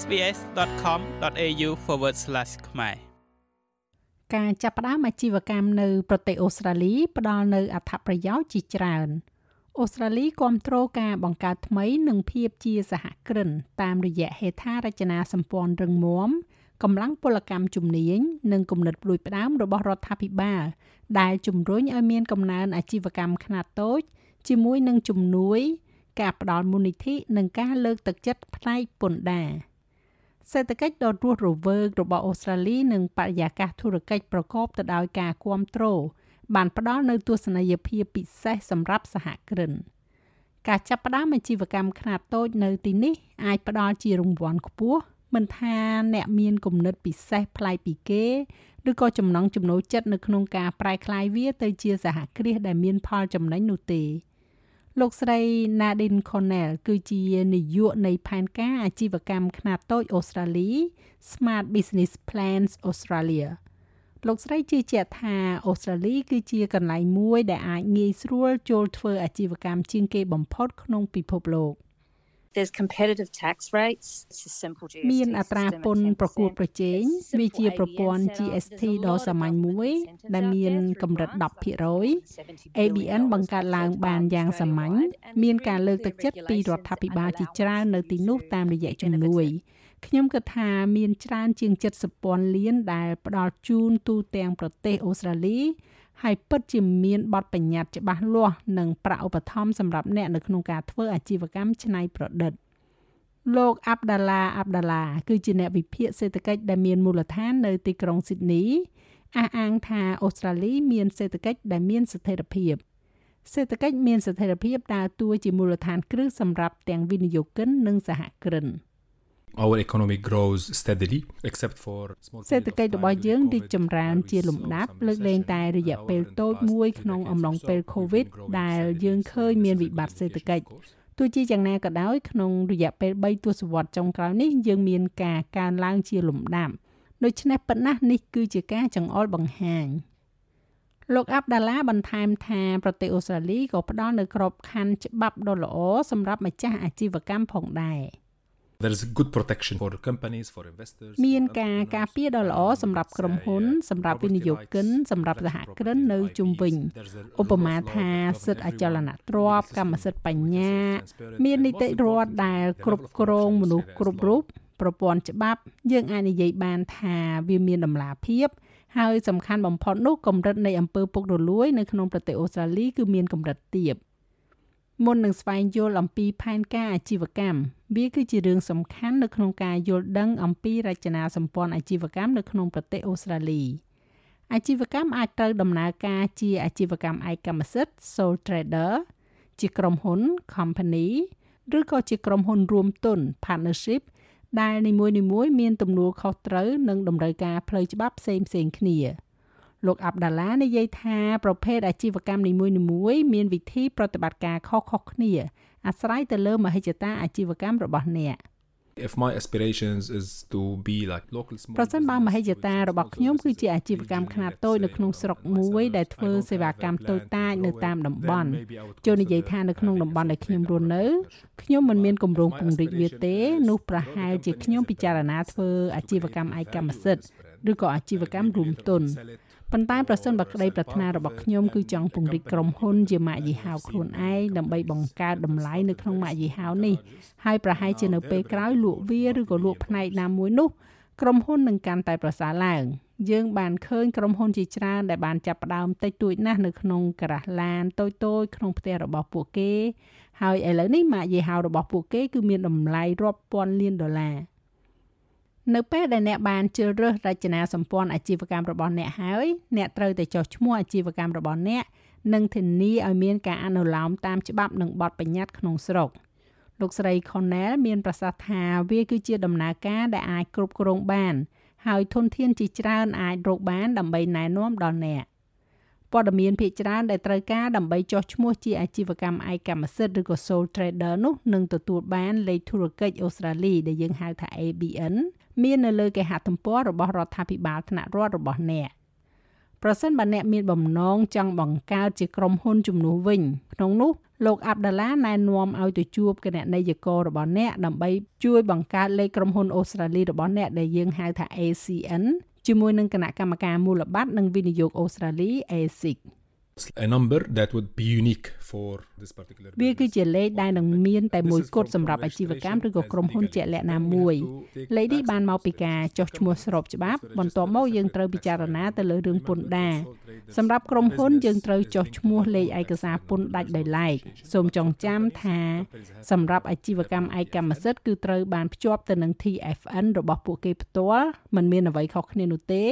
sbs.com.au/ ខ្មែរការចាប់ផ្ដើមអាជីវកម្មនៅប្រទេសអូស្ត្រាលីផ្ដល់នូវអត្ថប្រយោជន៍ជាច្រើនអូស្ត្រាលីគ្រប់គ្រងការបង្កើតថ្មីនិងភាពជាសហគ្រិនតាមរយៈហេដ្ឋារចនាសម្ព័ន្ធរឹងមាំកម្លាំងពលកម្មជំនាញនិងគំនិតផ្ដួចផ្ដើមរបស់រដ្ឋាភិបាលដែលជំរុញឲ្យមានកំណើនអាជីវកម្មខ្នាតតូច ជាមួយនឹងជំនួយ ការផ្ដល់មូលនិធិនិងការលើកទឹកចិត្តផ្នែកពន្ធដារ សេដ្ឋកិច្ចដ៏រស់រវើករបស់អូស្ត្រាលីនិងបរិយាកាសធុរកិច្ចប្រកបទៅដោយការគ្រប់គ្រងបានផ្ដល់នូវទស្សនីយភាពពិសេសសម្រាប់សហគ្រិនការចាប់ផ្ដើមអាជីវកម្មខ្នាតតូចនៅទីនេះអាចផ្ដល់ជារង្វាន់ខ្ពស់មិនថាអ្នកមានគំនិតពិសេសប្លែកពីគេឬក៏ចំណង់ចំណូលចិត្តនៅក្នុងការប្រែក្លាយវាទៅជាសហគ្រាសដែលមានផលចំណេញនោះទេ លោកស្រី Nadine Cornell គឺជានាយកនៃផែនការអាជីវកម្មខ្នាតតូចអូស្ត្រាលី Smart Business Plans Australia លោកស្រីជឿជាក់ថាអូស្ត្រាលី គឺជាកន្លែងមួយដែលអាចងាយស្រួលចូលធ្វើអាជីវកម្មជាងគេបំផុតក្នុងពិភពលោក there's competitive tax rates មានអត្រាពន្ធប្រកួតប្រជែងវាជាប្រព័ន្ធ GST ដ៏សាមញ្ញមួយ ដែលមានកម្រិត10% ABN បង្កើតឡើងបានយ៉ាងសាមញ្ញមានការលើកទឹកចិត្តពីរដ្ឋាភិបាលជាច្រើននៅទីនោះតាមរយៈជំនួយខ្ញុំគិតថាមានច្រើនជាង70ពាន់លានដែលផ្ដល់ជូនទូទាំងប្រទេសអូស្ត្រាលី ហើយពិតជាមានបទបញ្ញត្តិច្បាស់លាស់និងប្រាក់ឧបត្ថម្ភសម្រាប់អ្នកនៅក្នុងការធ្វើអាជីវកម្មច្នៃប្រឌិតលោកអាប់ដាឡាអាប់ដាឡាគឺជាអ្នកវិភាគសេដ្ឋកិច្ចដែលមានមូលដ្ឋាននៅទីក្រុងស៊ីដនីអះអាងថាអូស្ត្រាលីមានសេដ្ឋកិច្ចដែលមានស្ថិរភាពសេដ្ឋកិច្ចមានស្ថិរភាពដើរតួជាមូលដ្ឋានគ្រឹះសម្រាប់ទាំងវិនិយោគិននិងសហគ្រិន។ our economy grows steadily except for សេដ្ឋកិច្ចរបស់យើងរីកចម្រើនជាលំដាប់លើកលែងតែរយៈពេលតូចមួយក្នុងអំឡុងពេល COVID ដែលយើងឃើញមានវិបត្តិសេដ្ឋកិច្ចទោះជាយ៉ាងណាក៏ដោយក្នុងរយៈពេល3ទសវត្សរ៍ចុងក្រោយនេះយើងមានការកើនឡើងជាលំដាប់ដូច្នេះប៉ុណ្ណានេះគឺជាការចង្អុលបង្ហាញលោកអាប់ដាឡាបន្ថែមថាប្រទេសអូស្ត្រាលីក៏ផ្ដល់នូវក្របខ័ណ្ឌច្បាប់ដ៏ល្អសម្រាប់ម្ចាស់អាជីវកម្មផងដែរ។ there is good protection for companies for investors មានការការពារដ៏ល្អសម្រាប់ក្រុមហ៊ុន សម្រាប់វិនិយោគិនសម្រាប់សហគ្រិននៅជុំវិញឧបមាថាសិទ្ធិអចលនទ្រព្យកម្មសិទ្ធិបញ្ញា មាននីតិរដ្ឋដែលគ្រប់គ្រងមនុស្សគ្រប់រូបប្រព័ន្ធច្បាប់ យើងអាចនិយាយបានថាវាមានដំណាភាពហើយសំខាន់បំផុតនោះកម្រិតនៃអំពើពុករលួយនៅក្នុងប្រទេសអូស្ត្រាលីគឺមានកម្រិតទាប មុននឹងស្វែងយល់អំពីផែនការអាជីវកម្មវាគឺជារឿងសំខាន់នៅក្នុងការយល់ដឹងអំពីរចនាសម្ព័ន្ធអាជីវកម្មនៅក្នុងប្រទេសអូស្ត្រាលីអាជីវកម្មអាចត្រូវដំណើរការជាអាជីវកម្មឯកកម្មសិទ្ធិ sole trader ជាក្រុមហ៊ុន company ឬក៏ជាក្រុមហ៊ុនរួមទុន partnership ដែលនីមួយៗមានទំនួលខុសត្រូវនិងតម្រូវការផ្លូវច្បាប់ផ្សេងៗគ្នា។ លោកអាប់ដាឡានិយាយថាប្រភេទអាជីវកម្មនីមួយៗមានវិធីប្រតិបត្តិការខុសៗគ្នាអាស្រ័យទៅលើមហិច្ឆតាអាជីវកម្មរបស់អ្នក if my aspirations is to be like local small ប្រសិនបើមហិច្ឆតារបស់ខ្ញុំគឺជាអាជីវកម្មខ្នាតតូចនៅក្នុងស្រុកមួយដែលធ្វើសេវាកម្មតូចតាចនៅតាមតំបន់ចូលនិយាយថានៅក្នុងតំបន់ដែលខ្ញុំរស់នៅខ្ញុំមិនមានគម្រោងពង្រីកវាទេនោះប្រហែលជាខ្ញុំពិចារណាធ្វើអាជីវកម្មឯកកម្មសិទ្ធិឬក៏អាជីវកម្មរួមទុន ប៉ុន្តែប្រសិនបើក្តីប្រាថ្នារបស់ខ្ញុំគឺចង់ពង្រីកក្រុមហ៊ុនជាម៉ាកយីហោខ្លួនឯងដើម្បីបង្កើតតម្លៃនៅក្នុងម៉ាកយីហោនេះហើយប្រហែលជានៅពេលក្រោយលក់វាឬក៏លក់ផ្នែកណាមួយនោះក្រុមហ៊ុននឹងកាន់តែប្រសើរឡើងយើងបានឃើញក្រុមហ៊ុនជាច្រើនដែលបានចាប់ផ្ដើមតិចតួចណាស់នៅក្នុងការ៉ាស់ឡានតូចតូចក្នុងផ្ទះរបស់ពួកគេហើយឥឡូវនេះម៉ាកយីហោរបស់ពួកគេគឺមានតម្លៃរាប់ពាន់លានដុល្លារ នៅពេលដែលអ្នកបានជ្រើសរើសរចនាសម្ព័ន្ធអាជីវកម្មរបស់អ្នកហើយអ្នកត្រូវតែចុះឈ្មោះអាជីវកម្មរបស់អ្នកនិងធានាឲ្យមានការអនុលោមតាមច្បាប់និងបទបញ្ញត្តិក្នុងស្រុកលោកស្រី Cornell មានប្រសាសន៍ថាវាគឺជាដំណើរការដែលអាចគ្រប់គ្រងបាន ហើយធនធានជាច្រើនអាចរកបានដើម្បីណែនាំដល់អ្នកព័ត៌មានភាគច្រើនដែលត្រូវការដើម្បីចុះឈ្មោះជាអាជីវកម្មឯកកម្មសិទ្ធិឬក៏ sole trader នោះនឹងទទួលបានលេខធុរកិច្ចអូស្ត្រាលីដែលយើងហៅថា ABN មាននៅលើគេហទំព័ររបស់រដ្ឋាភិបាលថ្នាក់រដ្ឋរបស់អ្នកប្រសិនបើអ្នកមានបំណងចង់បង្កើតជាក្រុមហ៊ុនជំនួសវិញក្នុងនោះលោកអាប់ដាឡាណែនាំឲ្យទៅជួបគណនេយ្យកររបស់អ្នកដើម្បីជួយបង្កើតលេខក្រុមហ៊ុនអូស្ត្រាលីរបស់អ្នកដែលយើងហៅថា ACN ជាមួយនឹងគណៈកម្មការមូលបត្រនិងវិនិយោគអូស្ត្រាលី ASIC a number that would be unique for this particular វាគឺជាលេខដែលនឹងមានតែមួយគត់សម្រាប់អាជីវកម្មឬក៏ក្រុមហ៊ុនជាក់លាក់ណាមួយលេខនេះបានមកពីការចុះឈ្មោះស្របច្បាប់បន្ទាប់មកយើងត្រូវពិចារណាទៅលើរឿងពន្ធដារសម្រាប់ក្រុមហ៊ុនយើងត្រូវចុះឈ្មោះលេខឯកសារពន្ធដាច់ដោយឡែកសូមចងចាំថាសម្រាប់អាជីវកម្មឯកកម្មសិទ្ធិគឺត្រូវបានភ្ជាប់ទៅនឹង TFN របស់ពួកគេផ្ទាល់มันមានអ្វីខុសគ្នានោះទេ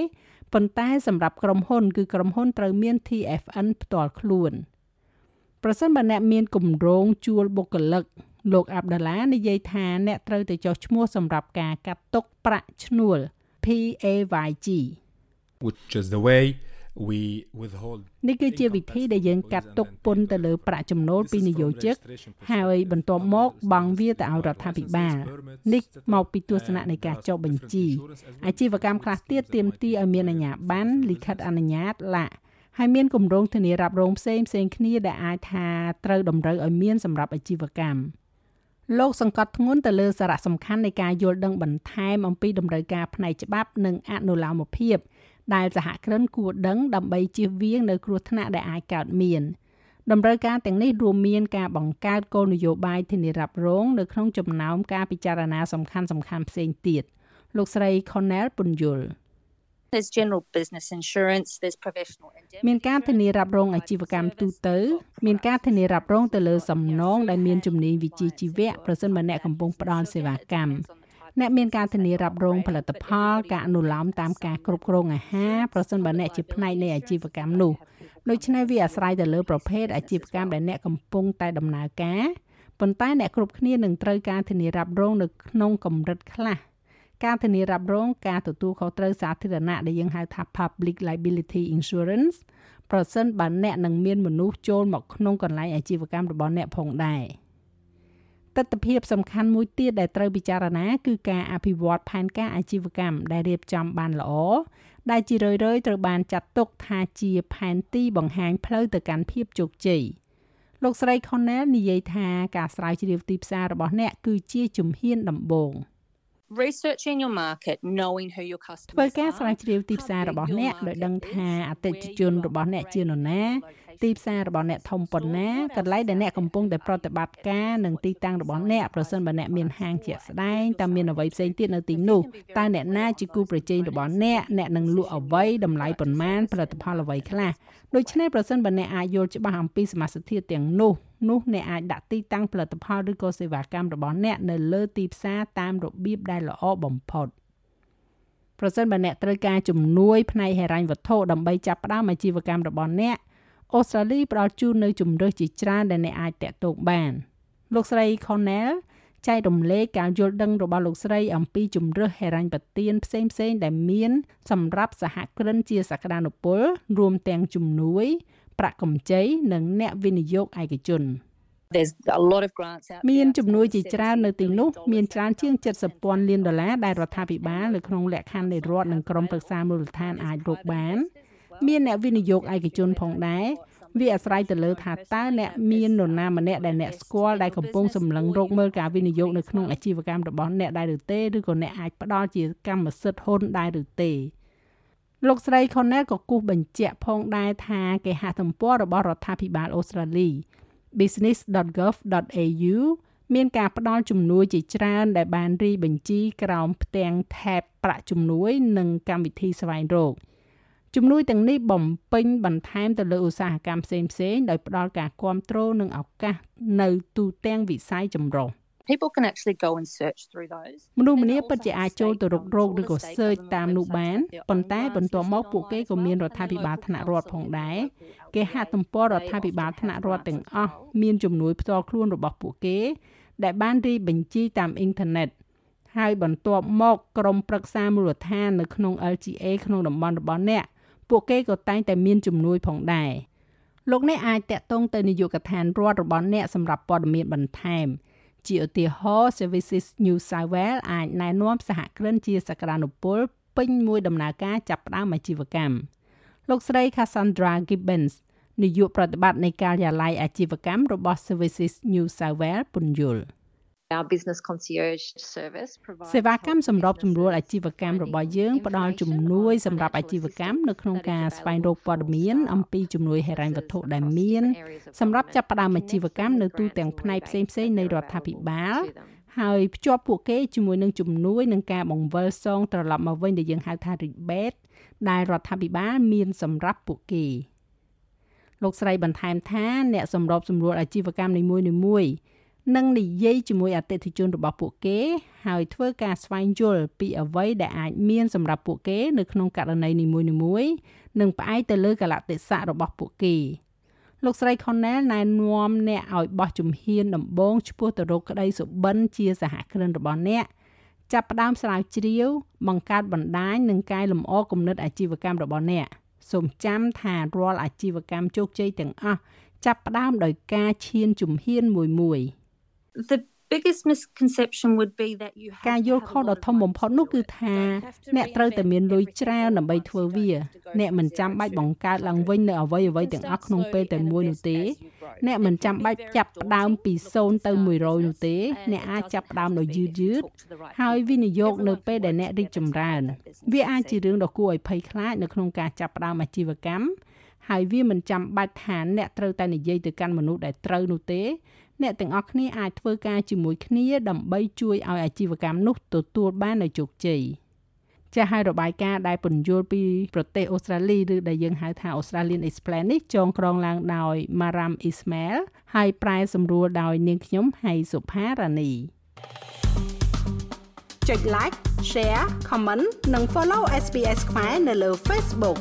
ប៉ុន្តែសម្រាប់ក្រុមហ៊ុន គឺក្រុមហ៊ុនត្រូវមាន TFN ផ្ទាល់ខ្លួនប្រសិនបើអ្នកមានគម្រោងជួលបុគ្គលិកលោកអាប់ដាឡានិយាយថាអ្នកត្រូវទៅចុះឈ្មោះសម្រាប់ការកាត់ទុកប្រាក់ឈ្នួល PAYG which is the way we withhold នេះគឺជាវិធីដែលយើងកាត់ទុកពន្ធទៅលើប្រាក់ចំណូលពីនិយោជិកហើយបន្ទាប់មកបង់វាទៅឲ្យរដ្ឋាភិបាលនេះមកពីទស្សនៈនៃការចុះបញ្ជីអាជីវកម្មខ្លះទៀតទាមទារឲ្យមានអាជ្ញាប័ណ្ណលិខិតអនុញ្ញាតឡាក់ហើយមានគម្រោងធានារ៉ាប់រងផ្សេងផ្សេងគ្នាដែលអាចថាត្រូវតម្រូវឲ្យមានសម្រាប់អាជីវកម្មលោកសង្កត់ធ្ងន់ទៅលើសារៈសំខាន់នៃការយល់ដឹងបន្ថែមអំពីតម្រូវការផ្នែកច្បាប់និងអនុលោមភាព ដែលសហគ្រិនគួរដឹងដើម្បីជៀសវាងនៅគ្រោះថ្នាក់ដែលអាចកើតមានតម្រូវការទាំងនេះរួមមានការបង្កើតគោលនយោបាយធានារ៉ាប់រងនៅក្នុងចំណោមការពិចារណាសំខាន់សំខាន់ផ្សេងទៀតលោកស្រី Cornell ពន្យល់ There's general business insurance, there's professional មានការធានារ៉ាប់រងអាជីវកម្មទូទៅមានការធានារ៉ាប់រងទៅលើសំណងដែលមានជំនាញវិជ្ជាជីវៈប្រសិនបើអ្នកកំពុងផ្ដល់សេវាកម្ម អ្នកមានការធានារ៉ាប់រងផលិតផលការអនុលោមតាមការគ្រប់គ្រងអាហារប្រសិនបើអ្នកជាផ្នែកនៃអាជីវកម្មនោះដូច្នេះវាអាស្រ័យទៅលើប្រភេទអាជីវកម្មដែលអ្នកកំពុងតែដំណើរការប៉ុន្តែអ្នកគ្រប់គ្នានឹងត្រូវការធានារ៉ាប់រងនៅក្នុងកម្រិតខ្លះការធានារ៉ាប់រងការទទួលខុសត្រូវសាធារណៈដែលយើងហៅថា public liability insurance ប្រសិនបើអ្នកនឹងមានមនុស្សចូលមកក្នុងកន្លែងអាជីវកម្មរបស់អ្នកផងដែរ។ ទស្សនវិជ្ជាសំខាន់មួយទៀតដែលត្រូវពិចារណា គឺការអភិវឌ្ឍផែនការអាជីវកម្មដែលរៀបចំបានល្អដែលជារឿយៗត្រូវបានចាត់ទុកថាជាផែនទីបង្ហាញផ្លូវទៅកាន់ភាពជោគជ័យលោកស្រី Connell និយាយថាការស្រាវជ្រាវទីផ្សាររបស់អ្នកគឺជាជំហានដំបូង researching your market knowing who your customers ធ្វើការស្រាវជ្រាវទីផ្សាររបស់អ្នកដោយដឹងថាអតិថិជនរបស់អ្នកជានរណា ទីផ្សាររបស់អ្នកធំប៉ុណ្ណាកន្លែងដែលអ្នកកំពុងតែប្រតិបត្តិការនិងទីតាំងរបស់អ្នកប្រសិនបើអ្នកមានហាងជាក់ស្ដែងតើមានអ្វីផ្សេងទៀតនៅទីនោះតើអ្នកណាជាគូប្រជែងរបស់អ្នកអ្នកនឹងលក់អ្វីតម្លៃប៉ុន្មានផលិតផលអ្វីខ្លះដូច្នេះប្រសិនបើអ្នកអាចយល់ច្បាស់អំពីសមាសធាតុទាំងនោះនោះអ្នកអាចដាក់ទីតាំងផលិតផលឬក៏សេវាកម្មរបស់អ្នកនៅលើទីផ្សារតាមរបៀបដែលល្អបំផុតប្រសិនបើអ្នកត្រូវការជំនួយផ្នែកហិរញ្ញវត្ថុដើម្បីចាប់ផ្ដើមអាជីវកម្មរបស់អ្នក អូស្ត្រាលីផ្ដល់ជូននៅជំរើសជាច្រើនដែលអ្នកអាចតាក់ទងបាន លោកស្រី Cornell ចែករំលែកការយល់ដឹងរបស់លោកស្រីអំពីជំរើសហេរញ្ញប្បទានផ្សេងផ្សេងដែលមាន សម្រាប់សហគ្រិនជាសក្តានុពល រួមទាំងជំនួយ ប្រាក់កម្ចីនិងអ្នកវិនិយោគឯកជន there's a lot of grants out មានជំនួយជាច្រើននៅទីនោះមានច្រើនជាង70ពាន់លានដុល្លារដែលរដ្ឋាភិបាលនៅក្នុងលក្ខខណ្ឌនៃរដ្ឋនិងក្រមប្រឹក្សាមូលដ្ឋានអាចរកបាន មានអ្នកវិនិយោគឯកជនផងដែរវាអាស្រ័យទៅលើថាតើអ្នកមាននរណាម្នាក់ដែលអ្នកស្គាល់ដែលកំពុងសម្លឹងរកមើលការវិនិយោគនៅក្នុងអាជីវកម្មរបស់អ្នកដែរឬទេឬក៏អ្នកអាចផ្ដល់ជាកម្មសិទ្ធិហ៊ុនដែរឬទេលោកស្រី Connell ក៏គូសបញ្ជាក់ផងដែរថាគេហទំព័ររបស់រដ្ឋាភិបាលអូស្ត្រាលី business.gov.au មានការផ្ដល់ជំនួយជាច្រើនដែលបានរីបញ្ជីក្រោមផ្ទាំង tab ប្រាក់ជំនួយ និងកម្មវិធីស្វែងរក ជំនួយទាំងនេះបំពេញបន្ថែមទៅលើឧស្សាហកម្មផ្សេងៗដោយផ្ដល់ការគ្រប់គ្រងនិងឱកាសនៅទូទាំងវិស័យចម្រុះ people can actually go and search through those មនុស្សម្នាពិតជាអាចចូលទៅរករោគឬក៏ search តាមនោះបានប៉ុន្តែបន្ទាប់មកពួកគេក៏មានរដ្ឋាភិបាលថ្នាក់រដ្ឋផងដែរគេហទំព័ររដ្ឋាភិបាលថ្នាក់រដ្ឋទាំងអស់មានជំនួយផ្ទាល់ខ្លួនរបស់ពួកគេ ដែលបានរីបញ្ជីតាមអ៊ីនធឺណិតហើយបន្ទាប់មកក្រុមប្រឹក្សាមូលដ្ឋាននៅក្នុង LGA ក្នុងតំបន់របស់អ្នក ពួកគេក៏តែងតែមានជំនួយផងដែរលោកអ្នកអាចតាក់ទងទៅនាយកដ្ឋានរដ្ឋរបស់អ្នកសម្រាប់ព័ត៌មានបន្ថែមជាឧទាហរណ៍ Services New South Wales អាចណែនាំសហគ្រិនជាសក្តានុពលពេញមួយដំណើរការចាប់ផ្ដើមអាជីវកម្មលោកស្រី Cassandra Gibbons នាយកប្រតិបត្តិនៃការិយាល័យអាជីវកម្មរបស់ Services New South Wales ពន្យល់ សេវាកម្មសម្របសម្រួលអាជីវកម្មរបស់យើងផ្ដល់ជំនួយសម្រាប់អាជីវកម្មនៅក្នុងការស្វែងរកព័ត៌មានអំពីជំនួយហិរញ្ញវត្ថុដែលមានសម្រាប់ចាប់ផ្ដើមអាជីវកម្មនៅទូទាំងផ្នែកផ្សេងៗនៃរដ្ឋាភិបាលហើយភ្ជាប់ពួកគេជាមួយនឹងជំនួយនឹងការបង្វិលសងត្រឡប់មកវិញដែលយើងហៅថា rebate ដែលរដ្ឋាភិបាលមានសម្រាប់ពួកគេលោកស្រីបន្ថែមថាអ្នកសម្របសម្រួលអាជីវកម្មនីមួយៗ និងនិយាយជាមួយអតិថិជនរបស់ពួកគេ ហើយធ្វើការស្វែងយល់ពីអ្វីដែលអាចមានសម្រាប់ពួកគេនៅក្នុងករណីនីមួយៗនិងផ្អែកទៅលើកលៈទេសៈរបស់ពួកគេលោកស្រី Cornell ណែនាំអ្នកឲ្យបោះជំហានដំបូងឆ្ពោះទៅរកក្តីសុបិនជាសហគ្រិនរបស់អ្នកចាប់ផ្ដើមស្រាវជ្រាវ បង្កើតបណ្ដាញនិងកែលម្អគំនិតអាជីវកម្មរបស់អ្នកសូមចាំថារាល់អាជីវកម្មជោគជ័យទាំងអស់ចាប់ផ្ដើមដោយការឈានជំហានមួយមួយ The biggest misconception would be that you have ការយល់ខុសដ៏ធំបំផុតនោះគឺថាអ្នកត្រូវតែមានលុយច្រើនដើម្បីធ្វើវា អ្នកមិនចាំបាច់បង្កើតឡើងវិញនៅអ្វីអ្វីទាំងអស់ក្នុងពេលតែមួយនោះទេ អ្នកមិនចាំបាច់ចាប់ផ្ដើមពី0ទៅ100នោះទេ អ្នកអាចចាប់ផ្ដើមដោយយឺតយឺតហើយវិនិយោគនៅពេលដែលអ្នករីកចម្រើន វាអាចជារឿងដ៏គួរឲ្យភ័យខ្លាចនៅក្នុងការចាប់ផ្ដើមអាជីវកម្មហើយវាមិនចាំបាច់ថាអ្នកត្រូវតែនិយាយទៅកាន់មនុស្សដែលត្រូវនោះទេ អ្នកទាំងអស់គ្នាអាចធ្វើការជាមួយគ្នាដើម្បីជួយឲ្យអាជីវកម្មនោះទទួលបាននូវជោគជ័យចាស់ហើយរបាយការណ៍ដែលពន្យល់ពីប្រទេសអូស្ត្រាលីឬដែលយើងហៅថា Australian Explain នេះចងក្រងឡើងដោយ Maram Ismail ហើយប្រែសម្រួលដោយនាងខ្ញុំហៃសុផារ៉ានីចុច like share comment និង follow SPS ខ្មែរនៅលើ Facebook